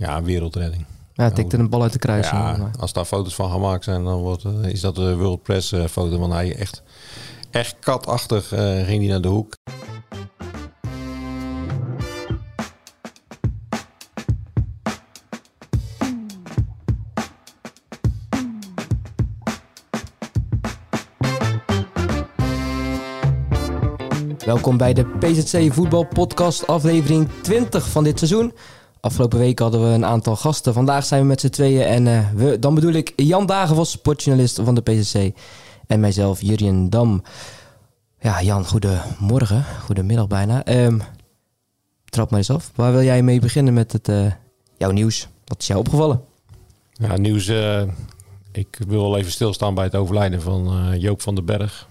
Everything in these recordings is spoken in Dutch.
ja, wereldredding. Ja, hij tikte een bal uit de kruis. Ja, als daar foto's van gemaakt zijn, dan wordt, eh, is dat de World Press eh, foto. Want hij echt, echt katachtig eh, ging hij naar de hoek. Welkom bij de PZC Voetbal Podcast, aflevering 20 van dit seizoen. Afgelopen week hadden we een aantal gasten. Vandaag zijn we met z'n tweeën. En eh, we, dan bedoel ik Jan Dagenvos, sportjournalist van de PZC. En mijzelf, Jurien Dam. Ja, Jan, goedemorgen. Goedemiddag bijna. Um, trap maar eens af. Waar wil jij mee beginnen met het, uh, jouw nieuws? Wat is jou opgevallen? Ja, nieuws. Uh, ik wil wel even stilstaan bij het overlijden van Joop van den Berg.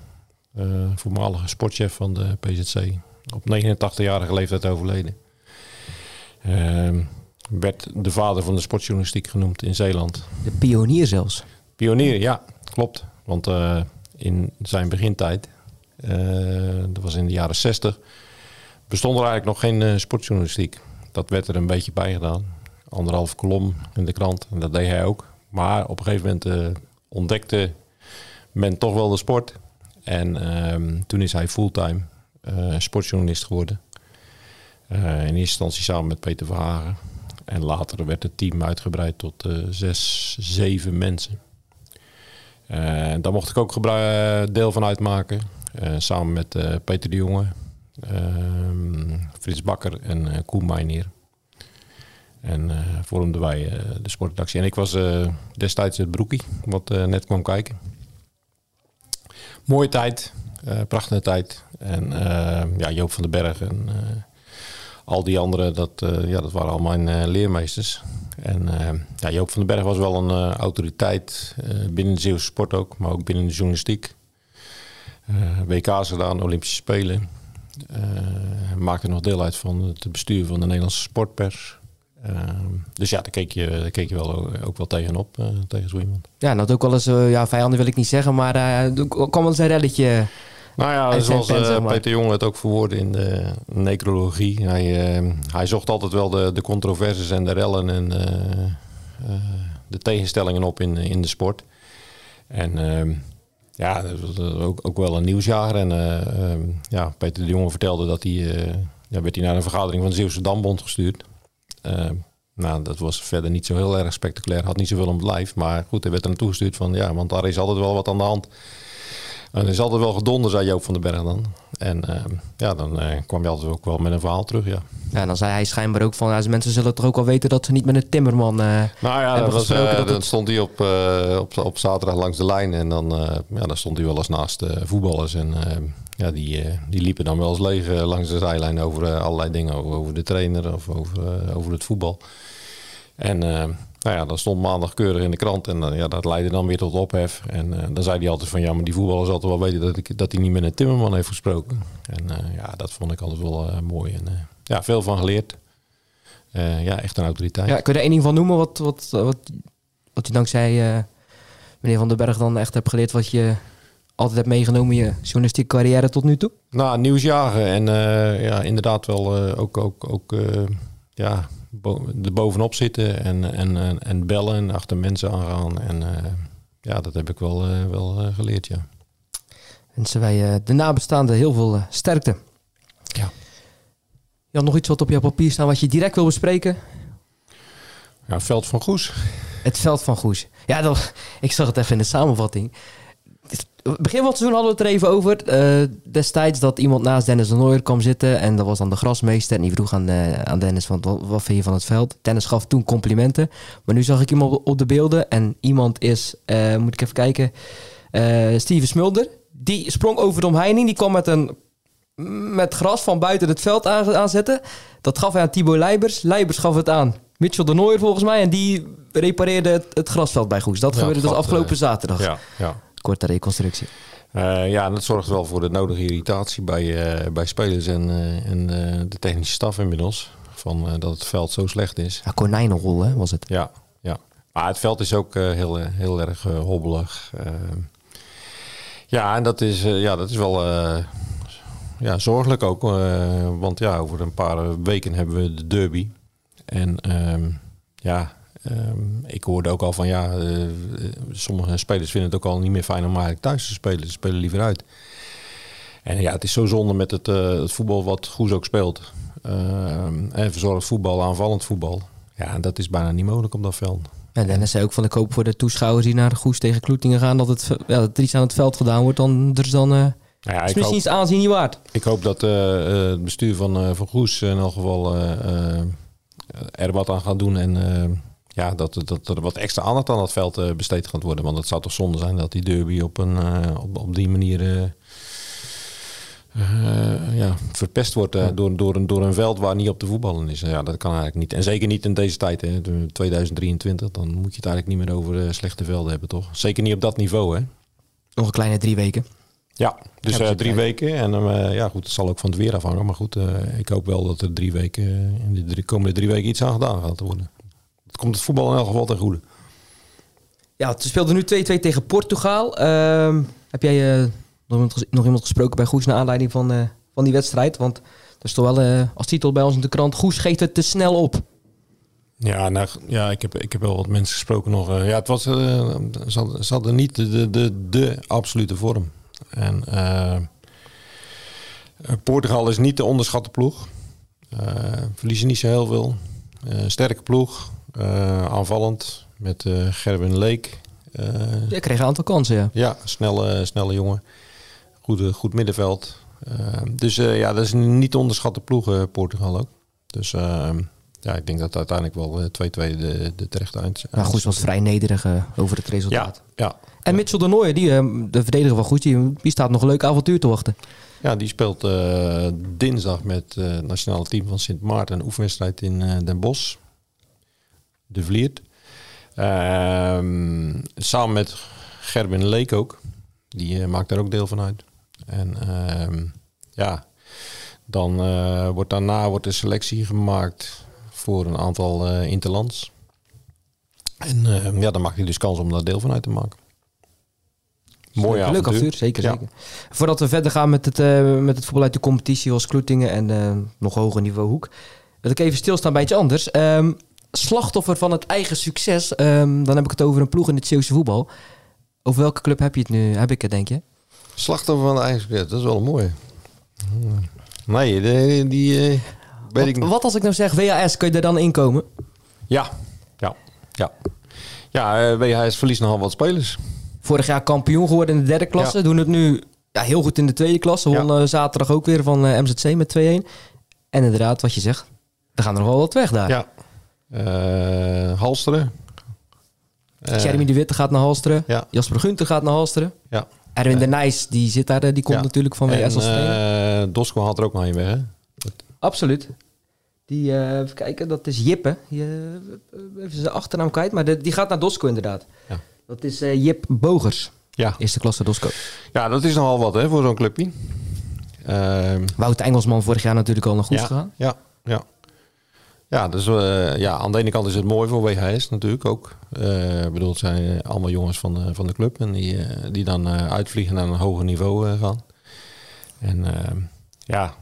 voormalige sportchef van de PZC. Op 89-jarige leeftijd overleden. Uh, werd de vader van de sportjournalistiek genoemd in Zeeland. De pionier zelfs. Pionier, ja, klopt. Want uh, in zijn begintijd, uh, dat was in de jaren 60, bestond er eigenlijk nog geen uh, sportjournalistiek. Dat werd er een beetje bij gedaan. Anderhalf kolom in de krant en dat deed hij ook. Maar op een gegeven moment ontdekte men toch wel de sport. En ehm, toen is hij fulltime sportjournalist geworden. Uh, in eerste instantie samen met Peter Verhagen. En later werd het team uitgebreid tot uh, zes, zeven mensen. Uh, daar mocht ik ook deel van uitmaken. samen met Peter de Jonge, ehm, Frits Bakker en Koen Meijnier. En vormden wij de sportredactie. En ik was destijds het broekie, wat net kwam kijken. Mooie tijd, prachtige tijd. En ja, Joop van den Berg en al die anderen, dat, uh, ja, dat waren al mijn uh, leermeesters. En uh, ja, Joop van den Berg was wel een autoriteit binnen de Zeeuwse sport ook, maar ook binnen de journalistiek. WK's gedaan, Olympische Spelen. maakte nog deel uit van het bestuur van de Nederlandse sportpers. dus ja, daar keek je, daar keek je wel ook wel tegenop, tegen zo iemand. Ja, dat ook wel eens, ja, vijanden wil ik niet zeggen, maar er kwam wel eens een relletje nou ja, zoals uh, Peter Jonge het ook verwoordde in de necrologie. Hij, uh, hij zocht altijd wel de, de controversies en de rellen en uh, de tegenstellingen op in, in de sport. En ehm, ja, dat was ook, ook wel een nieuwsjager. En ehm, ja, Peter de Jonge vertelde dat hij, ja, werd hij naar een vergadering van de Zeeuwse Dambond gestuurd. Ehm, nou, dat was verder niet zo heel erg spectaculair. Had niet zoveel om het lijf. Maar goed, hij werd er naartoe gestuurd van ja, want daar is altijd wel wat aan de hand. En is altijd wel gedonder, zei Joop van den Berg dan. En uh, ja, dan uh, kwam je altijd ook wel met een verhaal terug, ja. Ja, dan zei hij schijnbaar ook van... Ja, mensen zullen toch ook wel weten dat ze niet met een timmerman uh, Nou ja, dat was, dat dan stond hij op, op, op zaterdag langs de lijn. En dan, ja, dan stond hij wel eens naast voetballers. En ja, die, die liepen dan wel eens leeg langs de zijlijn over allerlei dingen. Over, over de trainer of over, over het voetbal. En nou ja, dat stond maandag keurig in de krant en uh, ja, dat leidde dan weer tot ophef. En uh, dan zei hij altijd van ja, maar die voetballers altijd wel weten dat, ik, dat hij niet met een timmerman heeft gesproken. En uh, ja, dat vond ik altijd wel mooi en ja, veel van geleerd. ja, echt een autoriteit. Ja, kun je er één ding van noemen wat, wat, wat, wat je dankzij meneer Van den Berg dan echt hebt geleerd wat je altijd hebt meegenomen in je journalistieke carrière tot nu toe? Nou, nieuwsjagen en ja, inderdaad wel ook, ook, ook ja, er bovenop zitten en, en, en bellen en achter mensen aangaan. En uh, ja, dat heb ik wel, uh, wel uh, geleerd, ja. Wensen wij de nabestaanden heel veel sterkte. Ja. Jan, nog iets wat op jouw papier staat wat je direct wil bespreken? Ja, Veld van Goes. Het Veld van Goes. Ja, dat, ik zag het even in de samenvatting begin van het seizoen hadden we het er even over. Uh, destijds dat iemand naast Dennis de Nooier kwam zitten. En dat was dan de grasmeester. En die vroeg aan, uh, aan Dennis, van, wat, wat, vind je van het veld? Dennis gaf toen complimenten. Maar nu zag ik iemand op de beelden. En iemand is, uh, moet ik even kijken, Steven Smulder. Die sprong over de omheining. Die kwam met een met gras van buiten het veld aan, aanzetten. Dat gaf hij aan Thibaut Leibers. Leibers gaf het aan Mitchell de Nooier volgens mij. En die repareerde het, het grasveld bij Goes. Dat gebeurde dus afgelopen zaterdag. Ja, ja korte reconstructie. Uh, ja, dat zorgt wel voor de nodige irritatie bij, uh, bij spelers en, uh, en de technische staf inmiddels. Van, dat het veld zo slecht is. Ja, konijnenrol hè, was het. Ja, ja. Maar het veld is ook heel, heel erg hobbelig. ja, en dat is, ja, dat is wel ja, zorgelijk ook. want ja, over een paar weken hebben we de derby. En ehm, ja, ehm, ik hoorde ook al van ja, eh, sommige spelers vinden het ook al niet meer fijn om eigenlijk thuis te spelen. Ze spelen liever uit. En ja, het is zo zonde met het, eh, het voetbal wat Goes ook speelt. Ehm, en verzorgd voetbal, aanvallend voetbal. Ja, dat is bijna niet mogelijk op dat veld. En Dennis zei ook van ik hoop voor de toeschouwers die naar de Goes tegen Kloetingen gaan... dat, het, ja, dat er iets aan het veld gedaan wordt. Dan er is dan... eh Nou ja, is misschien hoop, iets aanzien niet waard. ik hoop dat het bestuur van, van Goes in elk geval er wat aan gaat doen. En ja, dat, dat er wat extra aandacht aan het veld eh, besteed gaat worden. Want het zou toch zonde zijn dat die derby op, een, eh, op, op die manier eh, ja, verpest wordt door, door, een, door een veld waar niet op te voetballen is. Ja, dat kan eigenlijk niet. En zeker niet in deze tijd, hè, 2023. Dan moet je het eigenlijk niet meer over slechte velden hebben, toch? Zeker niet op dat niveau, hè? Nog een kleine drie weken. Ja, dus Ja, drie weken. En ja, goed, het zal ook van het weer afhangen. Maar goed, ik hoop wel dat er drie weken, in de drie, komende drie weken iets aan gedaan gaat worden. Het komt het voetbal in elk geval ten goede. Ja, het speelde nu 2-2 tegen Portugal. Ehm, heb jij eh, nog, iemand ges- nog iemand gesproken bij Goes naar aanleiding van, eh, van die wedstrijd? Want er stond wel eh, als titel bij ons in de krant... Goes geeft het te snel op. Ja, nou, ja ik, heb, ik heb wel wat mensen gesproken nog. Eh, ja, het was, eh, ze, hadden, ze hadden niet de, de, de, de absolute vorm. En Portugal is niet de onderschatte ploeg. Eh, verliezen niet zo heel veel. Eh, sterke ploeg. Eh, aanvallend met eh Gerben Leek. Eh, Je kreeg een aantal kansen, ja. Ja, snelle, snelle jongen. Goede, goed middenveld. Dus ja, dat is een niet te onderschatte ploeg, Portugal ook. Dus ja, ik denk dat uiteindelijk wel eh, 2-2 de, de terechte eind Maar Goes was vrij nederig over het resultaat. Ja, ja. En Mitchell de Nooijer, die, de verdediger van Goes, die, die staat nog een leuk avontuur te wachten. ja, die speelt dinsdag met het nationale team van Sint Maarten een oefenwedstrijd in Den Bosch. De Vliert. Ehm, samen met Gerben Leek ook. Die eh, maakt daar ook deel van uit. En ehm, ja, dan eh, wordt daarna wordt de selectie gemaakt voor een aantal eh, interlands. En eh, ja, dan maakt hij dus kans om daar deel van uit te maken. Mooi Leuk avontuur. avontuur, zeker, Ja. zeker. Voordat we verder gaan met het, met het voetbal uit de competitie als Kloetingen en nog hoger niveau Hoek, wil ik even stilstaan bij iets anders. Ehm, slachtoffer van het eigen succes, ehm, dan heb ik het over een ploeg in het Zeeuwse voetbal. Over welke club heb je het nu? Heb ik het, denk je? Slachtoffer van de eigen succes, dat is wel mooi. Nee, de- die eh, weet ik Wat, niet. wat als ik nou zeg WAS, kun je er dan inkomen? Ja, ja, ja. Ja, eh, WHS verliest nogal wat spelers. Vorig jaar kampioen geworden in de derde klasse. Ja. Doen het nu ja, heel goed in de tweede klasse. Ja. Wonnen zaterdag ook weer van eh, MZC met 2-1. En inderdaad, wat je zegt, er gaan er nog wel wat weg daar. Ja. Eh, Halsteren. Eh, Jeremy de Witte gaat naar Halsteren. Ja. Jasper Gunter gaat naar Halsteren. Ja. Erwin de Nijs, die zit daar, eh, die komt Ja. natuurlijk van WS als trainer. eh, Dosko had er ook nog een weg, hè? Absoluut. Die, eh, even kijken, dat is Jippe. Die, eh, even zijn achternaam kwijt, maar de- die gaat naar Dosco inderdaad. Ja. Dat is eh, Jip Bogers, Ja. eerste klasse Dosco. ja, dat is nogal wat, hè, voor zo'n clubje. Ehm, Wout Engelsman vorig jaar natuurlijk al naar goed ja, gegaan. Ja, ja. Ja, dus eh, ja, aan de ene kant is het mooi voor WHS natuurlijk ook. Eh, Ik bedoel, het zijn allemaal jongens van de, van de club en die, eh, die dan uitvliegen naar een hoger niveau gaan. En ja,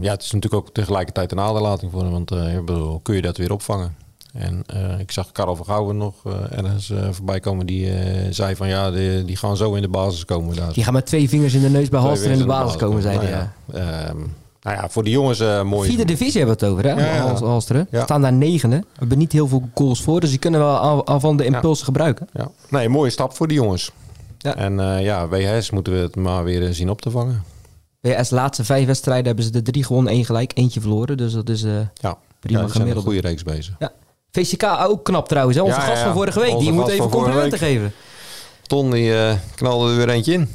ja, het is natuurlijk ook tegelijkertijd een aderlating voor hem, want ik bedoel, kun je dat weer opvangen? En ik zag Karel van Gouwen nog eh, ergens eh, voorbij komen die zei van ja, die, die gaan zo in de basis komen daar. Die gaan met twee vingers in de neus bij Halster in de basis komen, zei nou hij. Ja. ja. Ehm, nou ja, voor de jongens eh mooi. Vierde divisie hebben we het over, hè? Ja, ja. Hals- Halsteren. Ja. Staan daar negende. We hebben niet heel veel goals voor, dus die kunnen wel aan van de impulsen gebruiken. Ja. Nee, een mooie stap voor die jongens. Ja. En eh, ja, WHS moeten we het maar weer eh, zien op te vangen. WS laatste vijf wedstrijden hebben ze de drie gewonnen, één gelijk, eentje verloren. Dus dat is Ja, prima ja die zijn een gemiddeld. goede reeks bezig. Ja. VCK ook knap trouwens, hè? Onze Ja, gast ja, van ja. vorige week. Onze die moet even complimenten geven. Ton die knalde er weer eentje in.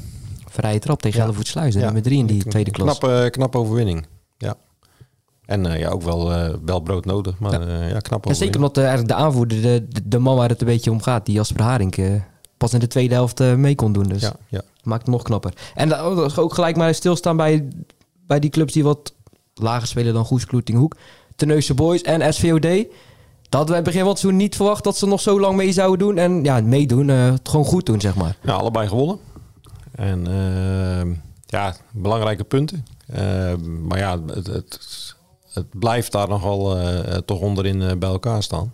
Vrije trap tegen Ja. Hellevoet Sluis, de Ja. nummer drie in die tweede klas. Knap, eh, knap overwinning. Ja. En eh, ja, ook wel, eh, wel brood nodig, maar Ja. ja, ja knap En zeker omdat eh, eigenlijk de aanvoerder, de, de, de man waar het een beetje om gaat, die Jasper Haring, eh, pas in de tweede helft eh, mee kon doen. Dus Ja, ja. maakt het nog knapper. En oh, ook gelijk maar stilstaan bij, bij die clubs die wat lager spelen dan Goes, Kloetinghoek. Terneuzen Boys en SVOD. Dat hadden wij begin van het seizoen niet verwacht dat ze nog zo lang mee zouden doen. En ja, meedoen, eh, het gewoon goed doen, zeg maar. Ja, allebei gewonnen. En ehm, ja, belangrijke punten. Ehm, maar ja, het, het, het blijft daar nogal eh, toch onderin eh, bij elkaar staan.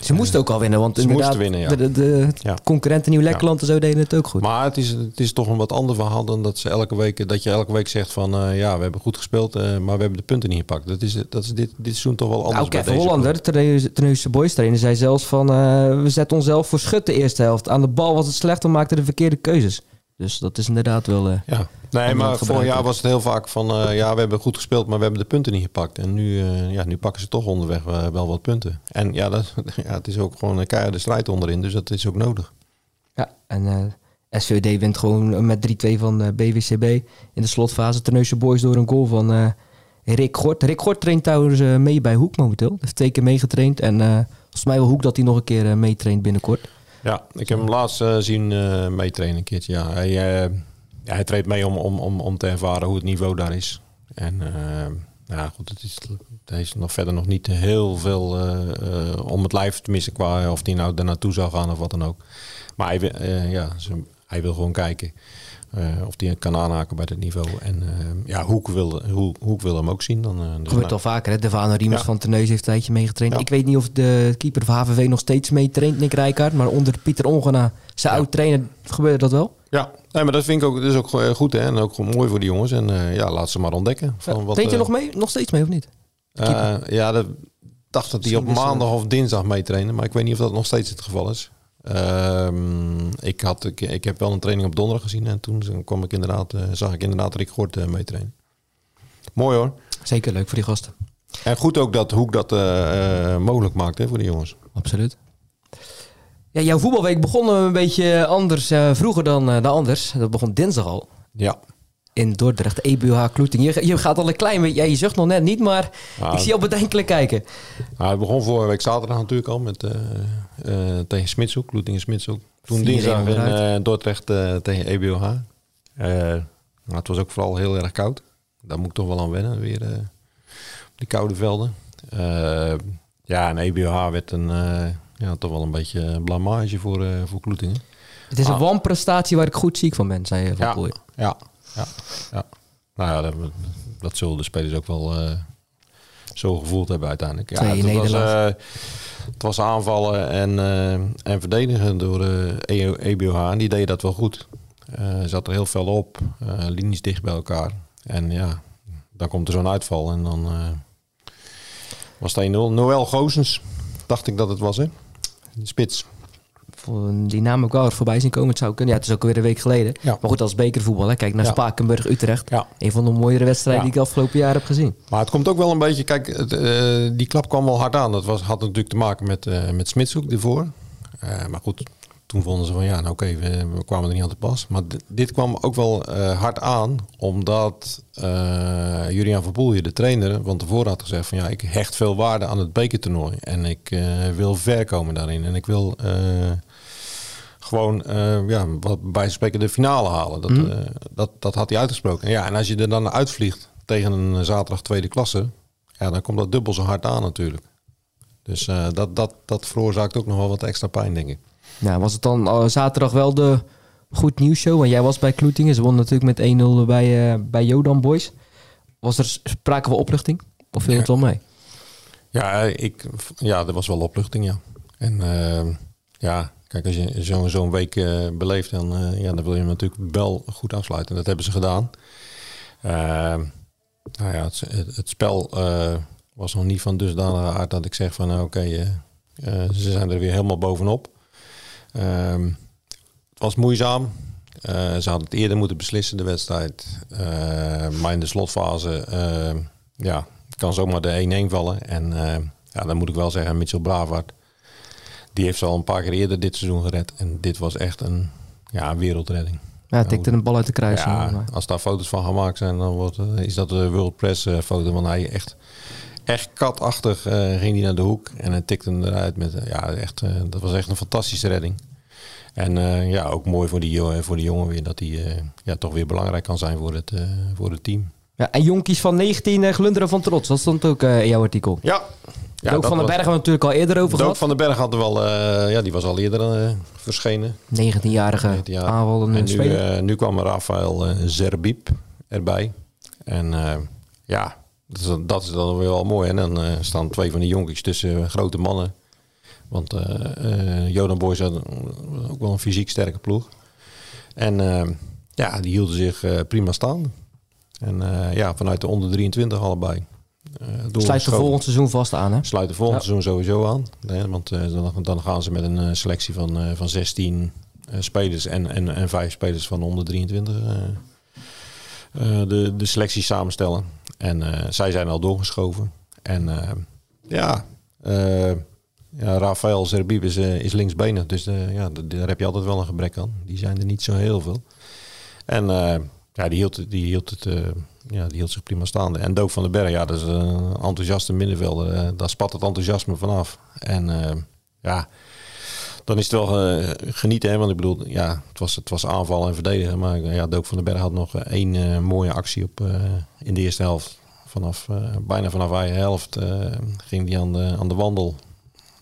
Ze moesten ook al winnen, want Ze inderdaad, winnen, ja. de, de, de Ja. concurrenten Nieuw-Lekkerland en zo deden het ook goed. Maar het is, het is toch een wat ander verhaal dan dat, ze elke week, dat je elke week zegt van eh, ja, we hebben goed gespeeld, eh, maar we hebben de punten niet gepakt. Dat is, dat is dit, dit seizoen toch wel anders nou, bij Kevin Hollander, Terneuzense boys trainer, zei zelfs van... eh, we zetten onszelf voor schut de eerste helft. Aan de bal was het slecht, we maakten de verkeerde keuzes. Dus dat is inderdaad wel... eh, Ja, nee, maar vorig jaar was het heel vaak van eh, ja, we hebben goed gespeeld, maar we hebben de punten niet gepakt. En nu, eh, ja, nu pakken ze toch onderweg wel wat punten. En ja, dat, ja, het is ook gewoon een keiharde strijd onderin, dus dat is ook nodig. Ja, en SVD wint gewoon met 3-2 van BWCB in de slotfase. Terneuzense boys door een goal van Rick Gort. Rick Gort traint trouwens mee bij Hoek momenteel. Heeft twee keer meegetraind. En volgens mij wil Hoek dat hij nog een keer meetraint binnenkort. Ja, ik heb hem laatst eh, zien eh meetrainen een keertje. Ja, hij, ja, hij treedt mee om, om, om, om te ervaren hoe het niveau daar is. En eh, ja, goed, het is, het is nog verder nog niet heel veel om het lijf te missen qua of hij nou daar naartoe zou gaan of wat dan ook. Maar hij, ja, hij wil gewoon kijken eh, of hij kan aanhaken bij dat niveau. En eh, ja, Hoek wil, Hoek, Hoek wil hem ook zien. Dan, dus gebeurt nou, al vaker. Hè? Devano Riemers Ja. van Terneuzen heeft een tijdje meegetraind. Ja. Ik weet niet of de keeper van HVV nog steeds meetraint, Nick Rijkaard. Maar onder Pieter Ongena, zijn Ja. oud-trainer, gebeurde dat wel. ja, nee, maar dat vind ik ook, dat is ook go- goed hè? en ook gewoon mooi voor die jongens. En eh, ja, laat ze maar ontdekken. Van wat, Traint je nog, mee, nog steeds mee of niet? Ja, de, dacht dat hij op maandag of dinsdag meetrainen, maar ik weet niet of dat nog steeds het geval is. Ehm, ik, had, ik, ik heb wel een training op donderdag gezien en toen kwam ik inderdaad, eh, zag ik inderdaad Rick Gort eh, meetrainen. Mooi hoor. Zeker leuk voor die gasten. En goed ook dat Hoek dat eh, mogelijk maakt hè, voor de jongens. Absoluut. Ja, jouw voetbalweek begon een beetje anders vroeger dan, dan anders. Dat begon dinsdag al. Ja. In Dordrecht, EBUH Kloeting. Je, je gaat al een klein beetje... Ja, je zucht nog net niet, maar Ah, ik zie je al bedenkelijk kijken. Nou, het begon vorige week zaterdag natuurlijk al met, eh, eh, tegen Smitshoek, Kloetingen Smitshoek. Toen 4-1 dinsdag in eh, Dordrecht tegen EBOH. Eh, nou, het was ook vooral heel erg koud. Daar moet ik toch wel aan wennen, weer op die koude velden. Ja, en EBOH werd een, ja, toch wel een beetje een blamage voor, voor Kloetingen. Het is een Ah. wanprestatie waar ik goed ziek van ben, zei je van Ja, Pooij. ja, ja, ja. Nou ja, dat, dat zullen de spelers ook wel eh, zo gevoeld hebben uiteindelijk. Ja, het, was, eh, het was aanvallen en, eh, en verdedigen door de EBOH en die deden dat wel goed. Zat er heel veel op, linies dicht bij elkaar. En ja, dan komt er zo'n uitval en dan was het 1-0. Noël Goosens, dacht ik dat het was hè, de spits. Die naam ook wel voorbij zien komen. Het zou kunnen. Ja, het is ook weer een week geleden. Ja. Maar goed, als bekervoetbal. Hè. Kijk naar Ja. Spakenburg, Utrecht. Ja. Een van de mooiere wedstrijden die ik afgelopen jaar heb gezien. Maar het komt ook wel een beetje... Kijk, het, eh, die klap kwam wel hard aan. Dat was, had natuurlijk te maken met, eh met Smitshoek ervoor. Eh, maar goed, toen vonden ze van... Ja, nou oké, we, we kwamen er niet aan te pas. Maar dit kwam ook wel hard aan. Omdat eh Julian van Poelje, de trainer, van tevoren had gezegd... van ja, ik hecht veel waarde aan het bekertoernooi. En ik wil ver komen daarin. En ik wil... eh, gewoon eh, ja, wat bij spreken de finale halen. Dat, Mhm. eh, dat, dat had hij uitgesproken. Ja, en als je er dan uitvliegt tegen een zaterdag tweede klasse, ja, dan komt dat dubbel zo hard aan natuurlijk. Dus eh, dat, dat, dat veroorzaakt ook nog wel wat extra pijn, denk ik. Nou, was het dan eh, zaterdag wel de goed nieuws show? Want jij was bij Kloetingen. Ze wonnen natuurlijk met 1-0 bij, eh, bij Jodan Boys. Was er sprake van opluchting? Of viel het wel mee? Ja, ik, ja, er was wel opluchting, ja. En eh, ja, kijk, als je zo'n week eh, beleeft, dan, eh, ja, dan wil je natuurlijk wel goed afsluiten. En dat hebben ze gedaan. Eh, nou ja, het, het, spel was nog niet van dusdanige aard dat ik zeg van, oké, ze zijn er weer helemaal bovenop. Ehm, het was moeizaam. Ze hadden het eerder moeten beslissen, de wedstrijd. Maar in de slotfase, ja, kan zomaar de 1-1 vallen. En ja, dan moet ik wel zeggen, Mitchell Bravard, die heeft ze al een paar keer eerder dit seizoen gered. En dit was echt een ja, wereldredding. Ja, het tikte een bal uit de kruis. Ja, als daar foto's van gemaakt zijn, dan wordt, eh, is dat de World Press eh, foto. Want hij echt, echt katachtig eh, ging hij naar de hoek. En hij tikte hem eruit. Met, ja, echt, dat was echt een fantastische redding. En eh, ja, ook mooi voor die, voor die jongen weer. Dat hij eh, ja, toch weer belangrijk kan zijn voor het, eh, voor het team. Ja, en jonkies van 19 uh, glunderen van trots. Dat stond ook in jouw artikel. Ja. Ja, van den Berg hebben we natuurlijk al eerder over Dook gehad. van den Berg had er wel, eh, ja, die was al eerder eh, verschenen. 19-jarige 19 jaar. aanvallende En nu, eh, nu kwam Rafael Zerbib erbij. En ja, dat is, dat is dan weer wel mooi. En dan staan twee van die jonkies tussen grote mannen. Want Jodan Boys had ook wel een fysiek sterke ploeg. En ja, die hielden zich prima staan. En ja, vanuit de onder 23 allebei. Uh, Sluit de volgend seizoen vast aan, hè? Sluit de volgend seizoen sowieso aan. Nee, want uh, dan, dan, gaan ze met een selectie van, van 16 spelers en, en, en 5 spelers van onder 23 de, de selectie samenstellen. En zij zijn al doorgeschoven. En ja, ja, Rafael Zerbib is, uh, is linksbenen, dus uh, ja, daar heb je altijd wel een gebrek aan. Die zijn er niet zo heel veel. En uh, ja, die hield, die, hield het, ja, die hield zich prima staande. En Dook van den Berg, ja, dat is een enthousiaste middenvelder. daar spat het enthousiasme vanaf. En ja, dan is het wel genieten, hè, want ik bedoel, ja, het was, het was aanval en verdedigen. Maar ja, Dook van den Berg had nog één mooie actie op in de eerste helft. Vanaf, bijna vanaf eigen helft ging die aan de, aan de wandel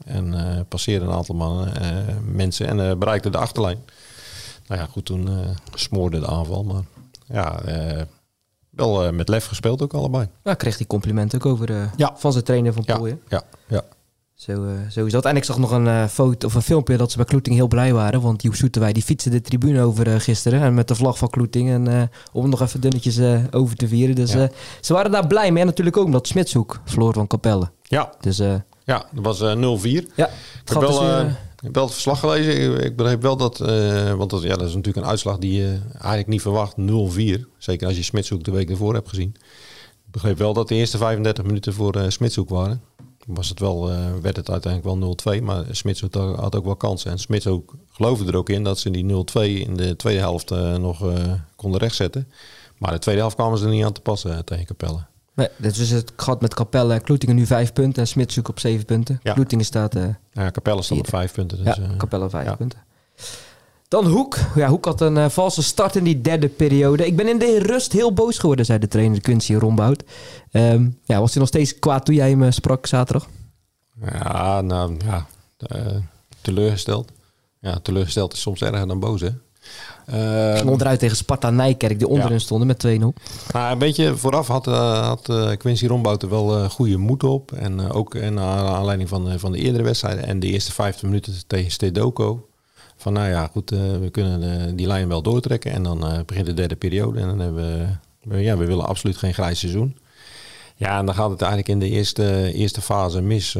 en passeerde een aantal mannen, mensen en bereikte de achterlijn. Nou ja, goed, toen smoorde de aanval. Maar ja, wel met lef gespeeld ook allebei. Ja, kreeg hij compliment ook over ja. van zijn trainer van Pooien. Ja, ja, ja. Zo, zo is dat. En ik zag nog een foto of een filmpje dat ze bij Kloeting heel blij waren. Want Joep Soeterwij die fietsen de tribune over gisteren. En met de vlag van Kloeting. En om nog even dunnetjes over te vieren. Dus ze waren daar blij mee. En natuurlijk ook omdat Smitshoek verloor van Capelle. Ja. Dus ja, dat was uh, eh, 0-4. Ja, ik heb, wel, uh, ik heb wel het verslag gelezen. Ik, begreep wel dat, uh, want dat, ja, dat is natuurlijk een uitslag die je eigenlijk niet verwacht. 0-4. Zeker als je Smitshoek de week ervoor hebt gezien. Ik begreep wel dat de eerste 35 minuten voor uh, Smitshoek waren. Was het wel, werd het uiteindelijk wel 0-2. Maar Smitshoek had ook wel kansen. En Smitshoek geloofde er ook in dat ze die 0-2 in de tweede helft nog konden rechtzetten. Maar de tweede helft kwamen ze er niet aan te passen tegen Capelle. Nee, dus het gaat met Capelle en Kloetingen nu vijf punten en Smitshoek op zeven punten. Ja. Kloetingen staat... Uh, ja, Capelle staat op vijf punten. Dus, ja, uh, Capelle vijf punten. Dan Hoek. Ja, Hoek had een uh, valse start in die derde periode. Ik ben in de rust heel boos geworden, zei de trainer Quincy Rombout. Um, ja, was hij nog steeds kwaad toen jij hem sprak zaterdag? Ja, nou ja, teleurgesteld. Ja, teleurgesteld is soms erger dan boos, hè? Uh, Stond eruit tegen Sparta Nijkerk, die onderin stonden met 2-0. Nou, een beetje vooraf had, uh, had uh, Quincy Rombout er wel uh, goede moed op. En ook naar aanleiding van, van de eerdere wedstrijden en de eerste 15 minuten tegen Stedoko. Van nou ja, goed, we kunnen die lijn wel doortrekken. En dan begint de derde periode. En dan hebben we, ja, we willen absoluut geen grijs seizoen. Ja, en dan gaat het eigenlijk in de eerste, eerste fase mis.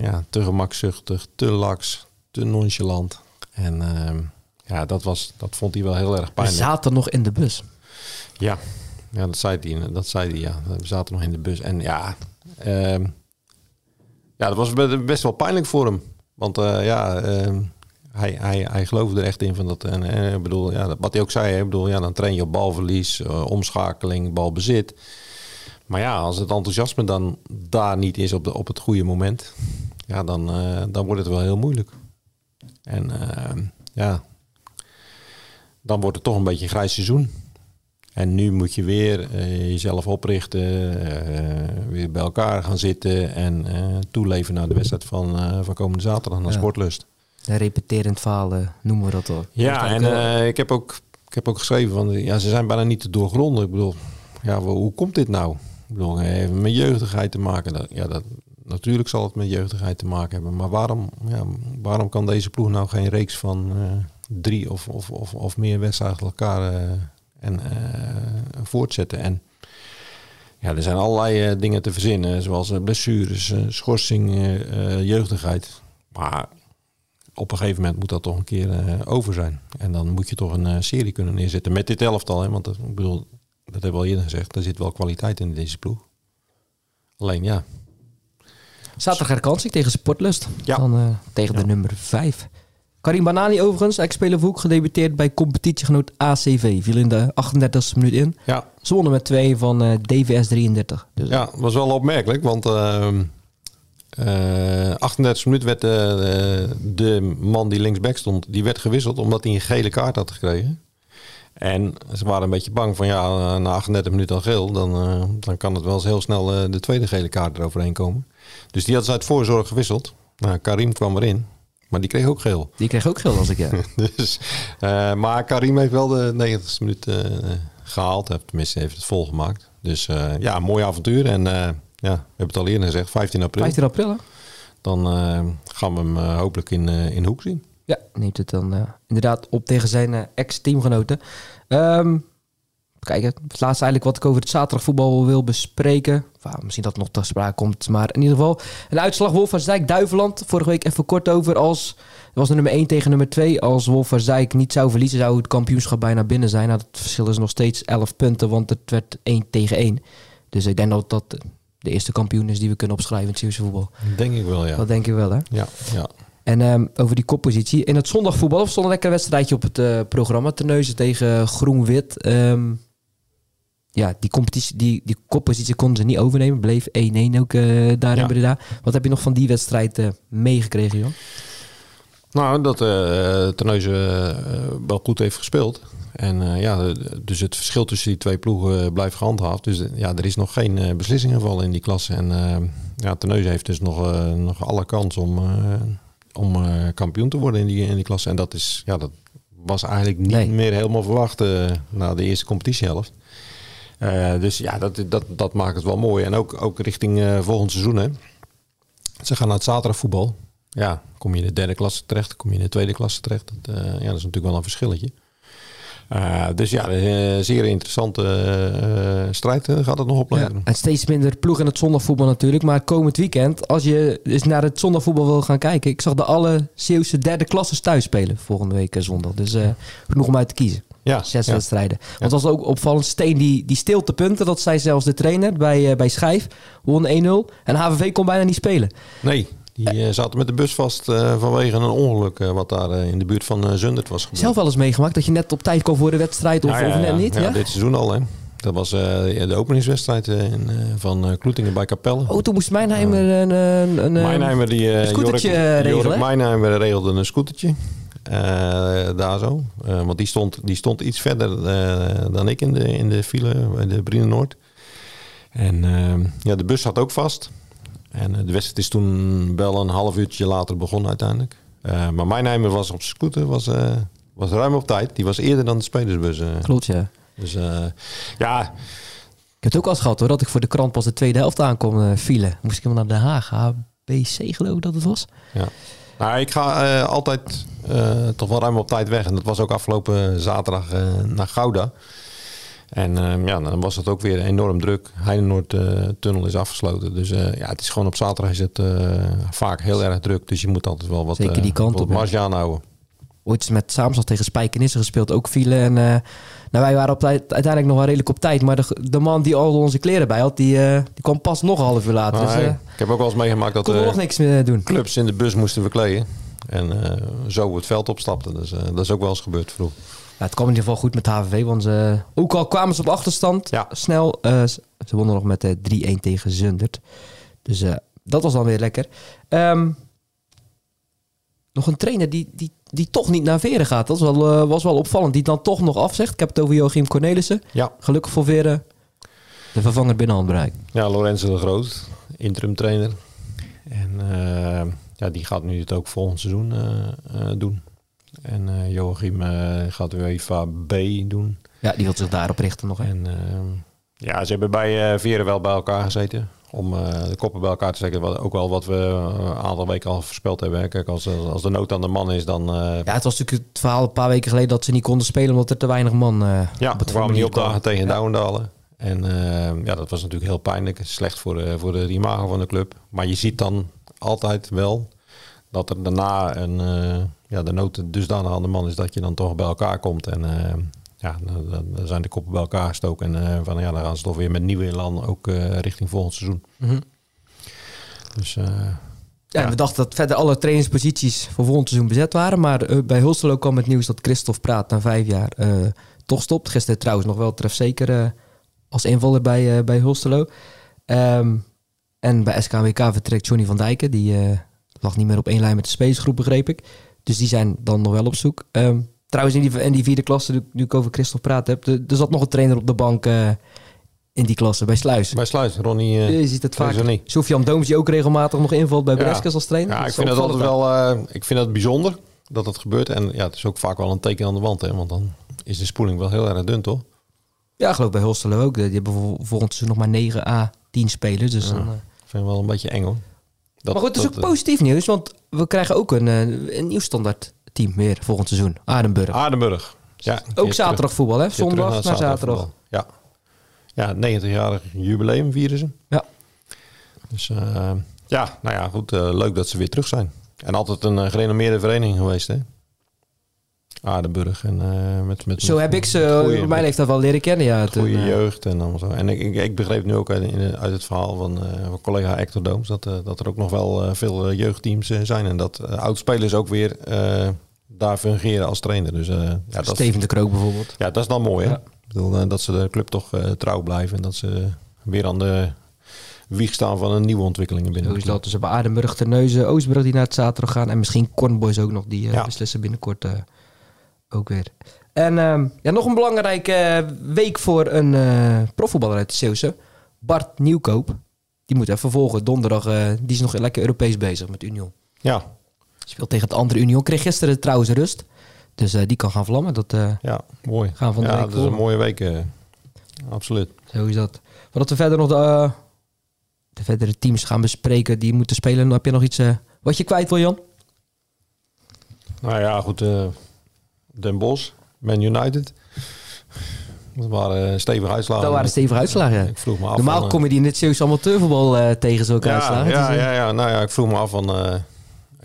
ja, te gemakzuchtig, te laks, te nonchalant. En ehm, ja, dat, was, dat vond hij wel heel erg pijnlijk. We zaten nog in de bus. Ja, ja dat zei hij. Dat zei hij ja. We zaten nog in de bus. En ja, uh, ja dat was best wel pijnlijk voor hem. Want uh, ja, uh, hij, hij, hij geloofde er echt in van dat. En, en ik bedoel, ja, wat hij ook zei, ik bedoel, ja, dan train je op balverlies, uh, omschakeling, balbezit. Maar ja, als het enthousiasme dan daar niet is op, de, op het goede moment, ja, dan, dan wordt het wel heel moeilijk. En ehm, ja, dan wordt het toch een beetje een grijs seizoen. En nu moet je weer uh, jezelf oprichten, uh, weer bij elkaar gaan zitten en uh, toeleven naar de wedstrijd van, van komende zaterdag naar ja. Sportlust. Een repeterend falen, noemen we dat al. Ja, en ik, heb ook, ik heb ook geschreven van ja, ze zijn bijna niet te doorgronden. Ik bedoel, ja, hoe komt dit nou? Ik bedoel, even met jeugdigheid te maken. Dat, ja, dat, natuurlijk zal het met jeugdigheid te maken hebben. Maar waarom, ja, waarom kan deze ploeg nou geen reeks van drie of, of, of, of meer wedstrijden elkaar uh, en, uh, voortzetten. En ja, er zijn allerlei uh, dingen te verzinnen, zoals blessures, schorsing, jeugdigheid. Maar op een gegeven moment moet dat toch een keer over zijn. En dan moet je toch een serie kunnen neerzetten met dit elftal. Hè? Want dat, ik bedoel, dat hebben we al eerder gezegd, er zit wel kwaliteit in deze ploeg. Alleen ja. Zaterdag herkansing tegen Sportlust. Ja. Dan tegen de nummer 5. Karim Banani overigens, ex-speler Hoek, gedebuteerd bij competitiegenoot ACV. Viel in de 38e minuut in. Ja. Ze wonnen met 2 van uh, DVS 33. Dus, ja, was wel opmerkelijk, want uh, uh, 38 minuut werd de man die linksback stond, die werd gewisseld omdat hij een gele kaart had gekregen. En ze waren een beetje bang van ja, na 38 minuten al geel, dan, dan kan het wel eens heel snel de tweede gele kaart eroverheen komen. Dus die had ze uit voorzorg gewisseld. Nou, Karim kwam erin. Maar die kreeg ook geel. Die kreeg ook geel als ik ja. dus, uh, maar Karim heeft wel de 90 minuut uh, gehaald. Heeft, tenminste, heeft het volgemaakt. Dus uh, ja, mooi avontuur. En ja, we hebben het al eerder gezegd, 15 april. 15 april hè? dan gaan we hem hopelijk in, in Hoek zien. Ja, neemt het dan inderdaad op tegen zijn ex-teamgenoten. Ehm kijken, het laatste eigenlijk wat ik over het zaterdagvoetbal wil bespreken. Misschien dat nog ter sprake komt, maar in ieder geval. Een uitslag Wolfersdijk, Duiveland. Vorige week even kort over als... Het was de nummer 1 tegen nummer 2. Als Wolfersdijk niet zou verliezen, zou het kampioenschap bijna binnen zijn. Nou, het verschil is nog steeds 11 punten, want het werd 1 tegen 1. Dus ik denk dat dat de eerste kampioen is die we kunnen opschrijven in het Zeeuwse voetbal. Denk ik wel, ja. Dat denk ik wel, hè? Ja, ja. En ehm, over die koppositie. In het zondagvoetbal stond een lekker wedstrijdje op het eh, programma. Terneuzen tegen Groen-Wit. Ehm, ja, die, competitie, die, die koppositie konden ze niet overnemen. Bleef 1-1 ook eh, daar in Breda. Wat heb je nog van die wedstrijd eh, meegekregen, joh? Nou, dat eh Terneuzen wel goed heeft gespeeld. En ja, dus het verschil tussen die twee ploegen blijft gehandhaafd. Dus ja, er is nog geen beslissing gevallen in die klasse. En ja, Terneuzen heeft dus nog, nog alle kans om, om kampioen te worden in die, in die klasse. En dat, is, ja, dat was eigenlijk niet Nee. meer helemaal verwacht na de eerste competitiehelft. Eh, dus ja, dat, dat, dat maakt het wel mooi. En ook, ook richting eh, volgend seizoen. Hè. Ze gaan naar het zaterdagvoetbal. Ja, kom je in de derde klasse terecht, kom je in de tweede klasse terecht. Dat, eh, ja, dat is natuurlijk wel een verschilletje. Dus ja, een zeer interessante strijd gaat het nog Ja. opleveren. En steeds minder ploeg in het zondagvoetbal natuurlijk. Maar komend weekend, als je eens naar het zondagvoetbal wil gaan kijken. Ik zag de alle Zeeuwse derde klasses thuis spelen volgende week zondag. Dus genoeg om uit te kiezen. Ja, Zes ja. wedstrijden. Want het was ook opvallend. Steen die, die stilte punten. Dat zei zelfs de trainer bij, eh, bij Schijf. Won 1-0. En HVV kon bijna niet spelen. Nee, die eh, zaten met de bus vast eh, vanwege een ongeluk wat daar in de buurt van Zundert was gebeurd. Zelf wel eens meegemaakt dat je net op tijd kwam voor de wedstrijd. Of, Ja, ja, of net ja. niet. Ja, Ja? dit seizoen al hè. Dat was de openingswedstrijd in, van eh, Kloetingen bij Capelle. Oh, toen moest Mijnheimer een... een, een, Mijnheimer die een scootertje Jorik- regelen, Jorik? Mijnheimer regelde een scootertje. Eh, daar zo. Eh, want die stond, die stond iets verder eh, dan ik in de, in de file bij de Brine Noord. En eh, ja, de bus zat ook vast. En de wedstrijd is toen wel een half uurtje later begonnen uiteindelijk. Maar Mijnheimer was op scooter, was, was ruim op tijd. Die was eerder dan de spelersbus. eh. Klopt, ja. Dus ja, Ik heb het ook al eens gehad hoor. Dat ik voor de krant pas de tweede helft aankom file. Moest ik helemaal naar Den Haag. HBC geloof ik dat het was. Ja. Nou, ik ga eh, altijd eh, toch wel ruim op tijd weg. En dat was ook afgelopen zaterdag eh, naar Gouda. En eh, ja, dan was het ook weer enorm druk. Heinenoord-tunnel is afgesloten. Dus ja, het is gewoon op zaterdag is het vaak heel erg druk. Dus je moet altijd wel wat, Zeker die kant op, marge aanhouden. Ooit met Saamstad tegen Spijkenisse gespeeld. Ook file. En nou, wij waren op tijd, uiteindelijk nog wel redelijk op tijd. Maar de, de man die al onze kleren bij had, die, eh, die kwam pas nog een half uur later. Maar, dus eh, ik heb ook wel eens meegemaakt dat kon er eh, nog niks meer doen. clubs in de bus moesten verkleden. En zo het veld opstapten. Dus dat is ook wel eens gebeurd vroeg. Ja, het kwam in ieder geval goed met HVV. Want ze, ook al kwamen ze op achterstand Ja. snel. ze wonnen nog met eh 3-1 tegen Zundert. Dus dat was dan weer lekker. Ehm, nog een trainer die, die, die toch niet naar Veren gaat. Dat was wel, eh, was wel opvallend. Die dan toch nog afzegt. Ik heb het over Joachim Cornelissen. Ja, Gelukkig voor Veren de vervanger binnen handbereik. Ja, Lorenzo de Groot, interim trainer. En eh, ja, die gaat nu het ook volgend seizoen eh, eh, doen. En eh, Joachim gaat UEFA B doen. Ja, die wil zich daarop richten nog. Hè? En ja, ze hebben bij eh Veren wel bij elkaar gezeten. Om eh, de koppen bij elkaar te. Wat, ook wel wat we eh, een aantal weken al voorspeld hebben. hè. Kijk, als, als de nood aan de man is, dan... eh, Ja, het was natuurlijk het verhaal een paar weken geleden dat ze niet konden spelen omdat er te weinig man Ja, op het kwamen niet opdagen kwam. tegen Ja. Douwendalen. En ja, dat was natuurlijk heel pijnlijk. Slecht voor de, voor de imago van de club. Maar je ziet dan altijd wel dat er daarna een, eh, ja, de nood dusdanig aan de man is dat je dan toch bij elkaar komt. En ja, dan, zijn de koppen bij elkaar gestoken. En eh, van, ja, dan gaan ze toch weer met nieuwe elan ook eh, richting volgend seizoen. Mhm. Dus eh, Ja, Ja. we dachten dat verder alle trainingsposities voor volgend seizoen bezet waren. Maar bij Hulstelo kwam het nieuws dat Christophe Praat na vijf jaar toch stopt. Gisteren trouwens nog wel trefzeker eh als invaller bij, bij Hulstelo. Ehm, en bij SKWK vertrekt Johnny van Dijken. Die lag niet meer op één lijn met de spacesgroep, begreep ik. Dus die zijn dan nog wel op zoek. Ehm, trouwens, in die, in die vierde klasse, nu- ik over Christophe Praat heb... er er zat nog een trainer op de bank eh, in die klasse, bij Sluis. bij Sluis, Ronnie... eh, je ziet het vaak. Sofian Dooms, die ook regelmatig nog invalt bij Ja. Breskes als trainer. Ja, Dat ik vind dat altijd wel eh, ik vind dat bijzonder dat het gebeurt. En ja, het is ook vaak wel een teken aan de wand. Hè, want dan is de spoeling wel heel erg dun, toch? Ja, ik geloof bij Hulstelo ook. Die hebben vol- volgend seizoen nog maar 9 A 10 spelers. Dus Ja. dan, Ik vind het wel een beetje eng hoor. Dat, maar goed, het is dat, ook positief nieuws, want we krijgen ook een, een nieuw standaard team meer volgend seizoen. Aardenburg. Aardenburg. Ja, ook zaterdag voetbal, hè? Zondag naar zaterdag. Ja. Ja, 90-jarig jubileum vieren ze. Ja. Dus eh, ja, nou ja, goed. eh, leuk dat ze weer terug zijn. En altijd een eh, gerenommeerde vereniging geweest, hè? Aardenburg. En, eh, met, met, Zo heb ik ze op mijn leeftijd wel leren kennen, ja. goede jeugd en allemaal zo. En ik, ik, ik begreep nu ook uit, in- uit het verhaal van, eh, van collega Hector Dooms dat, dat er ook nog wel eh, veel jeugdteams zijn. En dat oudspelers ook weer eh, daar fungeren als trainer. Dus ja, dat, Steven de Krook bijvoorbeeld. ja, dat is dan mooi. Hè? Ja. Ik bedoel, eh, dat ze de club toch eh, trouw blijven. En dat ze weer aan de wieg staan van een nieuwe ontwikkelingen binnen Zo de is dat. Dus we hebben Aardenburg, Terneuzen, Oostbrug die naar het zaterdag gaan. En misschien Cornboys ook nog. Die Ja. beslissen binnenkort ook weer. En ehm, ja, nog een belangrijke week voor een profvoetballer uit de Zeeuwse. Bart Nieuwkoop. Die moet even volgen. Donderdag, die is nog lekker Europees bezig met Union. Ja, Speelt tegen het andere Union. Kreeg gisteren trouwens rust. Dus eh, die kan gaan vlammen. Dat, eh, ja, mooi. Gaan van de ja, dat is een mooie week. eh, absoluut. zo is dat. Wat we verder nog de, de verdere teams gaan bespreken die moeten spelen. Heb je nog iets wat je kwijt wil, Jan? Nou ja, goed. Den Bosch, Man United. Dat waren stevige uitslagen. Dat waren stevige uitslagen, ja. Ik vroeg me af. Normaal van, kom je die in het Zeeuws amateurvoetbal tegen zulke ja, uitslagen. Ja, Dus, ja, ja, nou ja, ik vroeg me af van.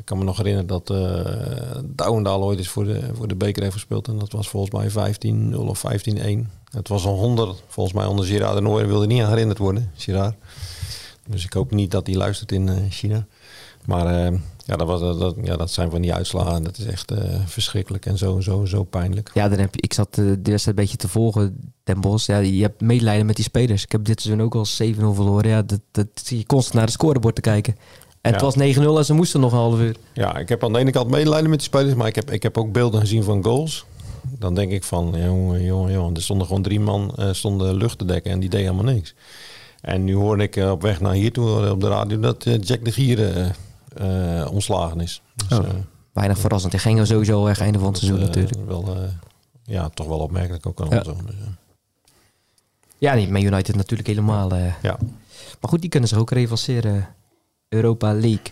Kan me nog herinneren dat eh Douwendaal ooit eens voor de, voor de beker heeft gespeeld. En dat was volgens mij 15-0 of 15-1. Het was een 100, volgens mij onder Gerard de Nooijer wilde niet aan herinnerd worden. Gerard. Dus ik hoop niet dat hij luistert in eh, China. Maar eh, ja, dat, was, dat, ja, dat zijn van die uitslagen. Dat is echt verschrikkelijk en zo, zo, zo pijnlijk. ja, dan heb ik zat de wedstrijd een beetje te volgen. Den Bosch, ja, je hebt medelijden met die spelers. Ik heb dit seizoen ook al 7-0 verloren. Ja, dat, dat zie je constant naar het scorebord te kijken. En het was 9-0 en ze moesten nog een half uur. Ja, ik heb aan de ene kant medelijden met die spelers, maar ik heb, ik heb ook beelden gezien van goals. Dan denk ik van, jongen, jongen, jongen. Er stonden gewoon drie man eh, stonden lucht te dekken en die deed helemaal niks. En nu hoorde ik eh, op weg naar hier toe eh, op de radio dat Jack de Gier eh, ontslagen is. Dus, Oh. Weinig verrassend. Die ging sowieso weg einde van het seizoen natuurlijk. Wel, ja, toch wel opmerkelijk ook aan Ja. zo. Dus, Ja, niet met United natuurlijk helemaal. ja. Maar goed, die kunnen zich ook revanceren. Europa League.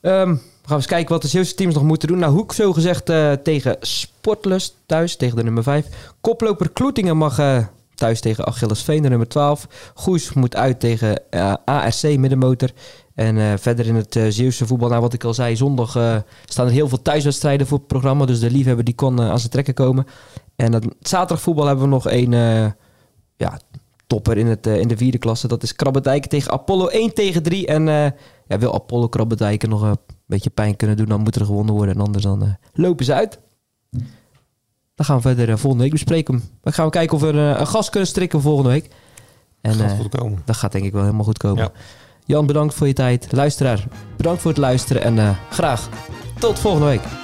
Ehm, we gaan eens kijken wat de Zeeuwse teams nog moeten doen. Nou, Hoek zo gezegd eh, tegen Sportlust thuis, tegen de nummer 5. Koploper Kloetingen mag eh, thuis tegen Achillesveen, de nummer 12. Goes moet uit tegen eh, ARC Middenmotor. En verder in het eh, Zeeuwse voetbal, nou wat ik al zei, zondag staan er heel veel thuiswedstrijden voor het programma. Dus de liefhebber die kon aan zijn trekken komen. En het zaterdag voetbal hebben we nog een ja, topper in, het, eh, in de vierde klasse. Dat is Krabbedijk tegen Apollo 1 tegen 3. En eh, ja, wil Apollo Krabbedijk nog een beetje pijn kunnen doen, dan moet er gewonnen worden. En anders dan eh, lopen ze uit. Dan gaan we verder volgende week bespreken. Dan gaan we kijken of we eh, een gast kunnen strikken volgende week. En Gaat goed komen. dat gaat denk ik wel helemaal goed komen. Ja. Jan, bedankt voor je tijd. Luisteraar, bedankt voor het luisteren. En graag tot volgende week.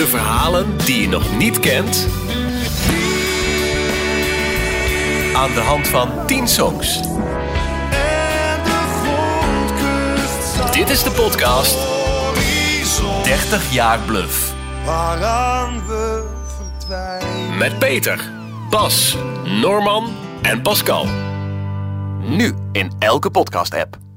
De verhalen die je nog niet kent. Aan de hand van 10 songs. Dit is de podcast 30 jaar bluff. Waaraan we verdwijnen. Met Peter, Bas, Norman en Pascal. Nu in elke podcast-app.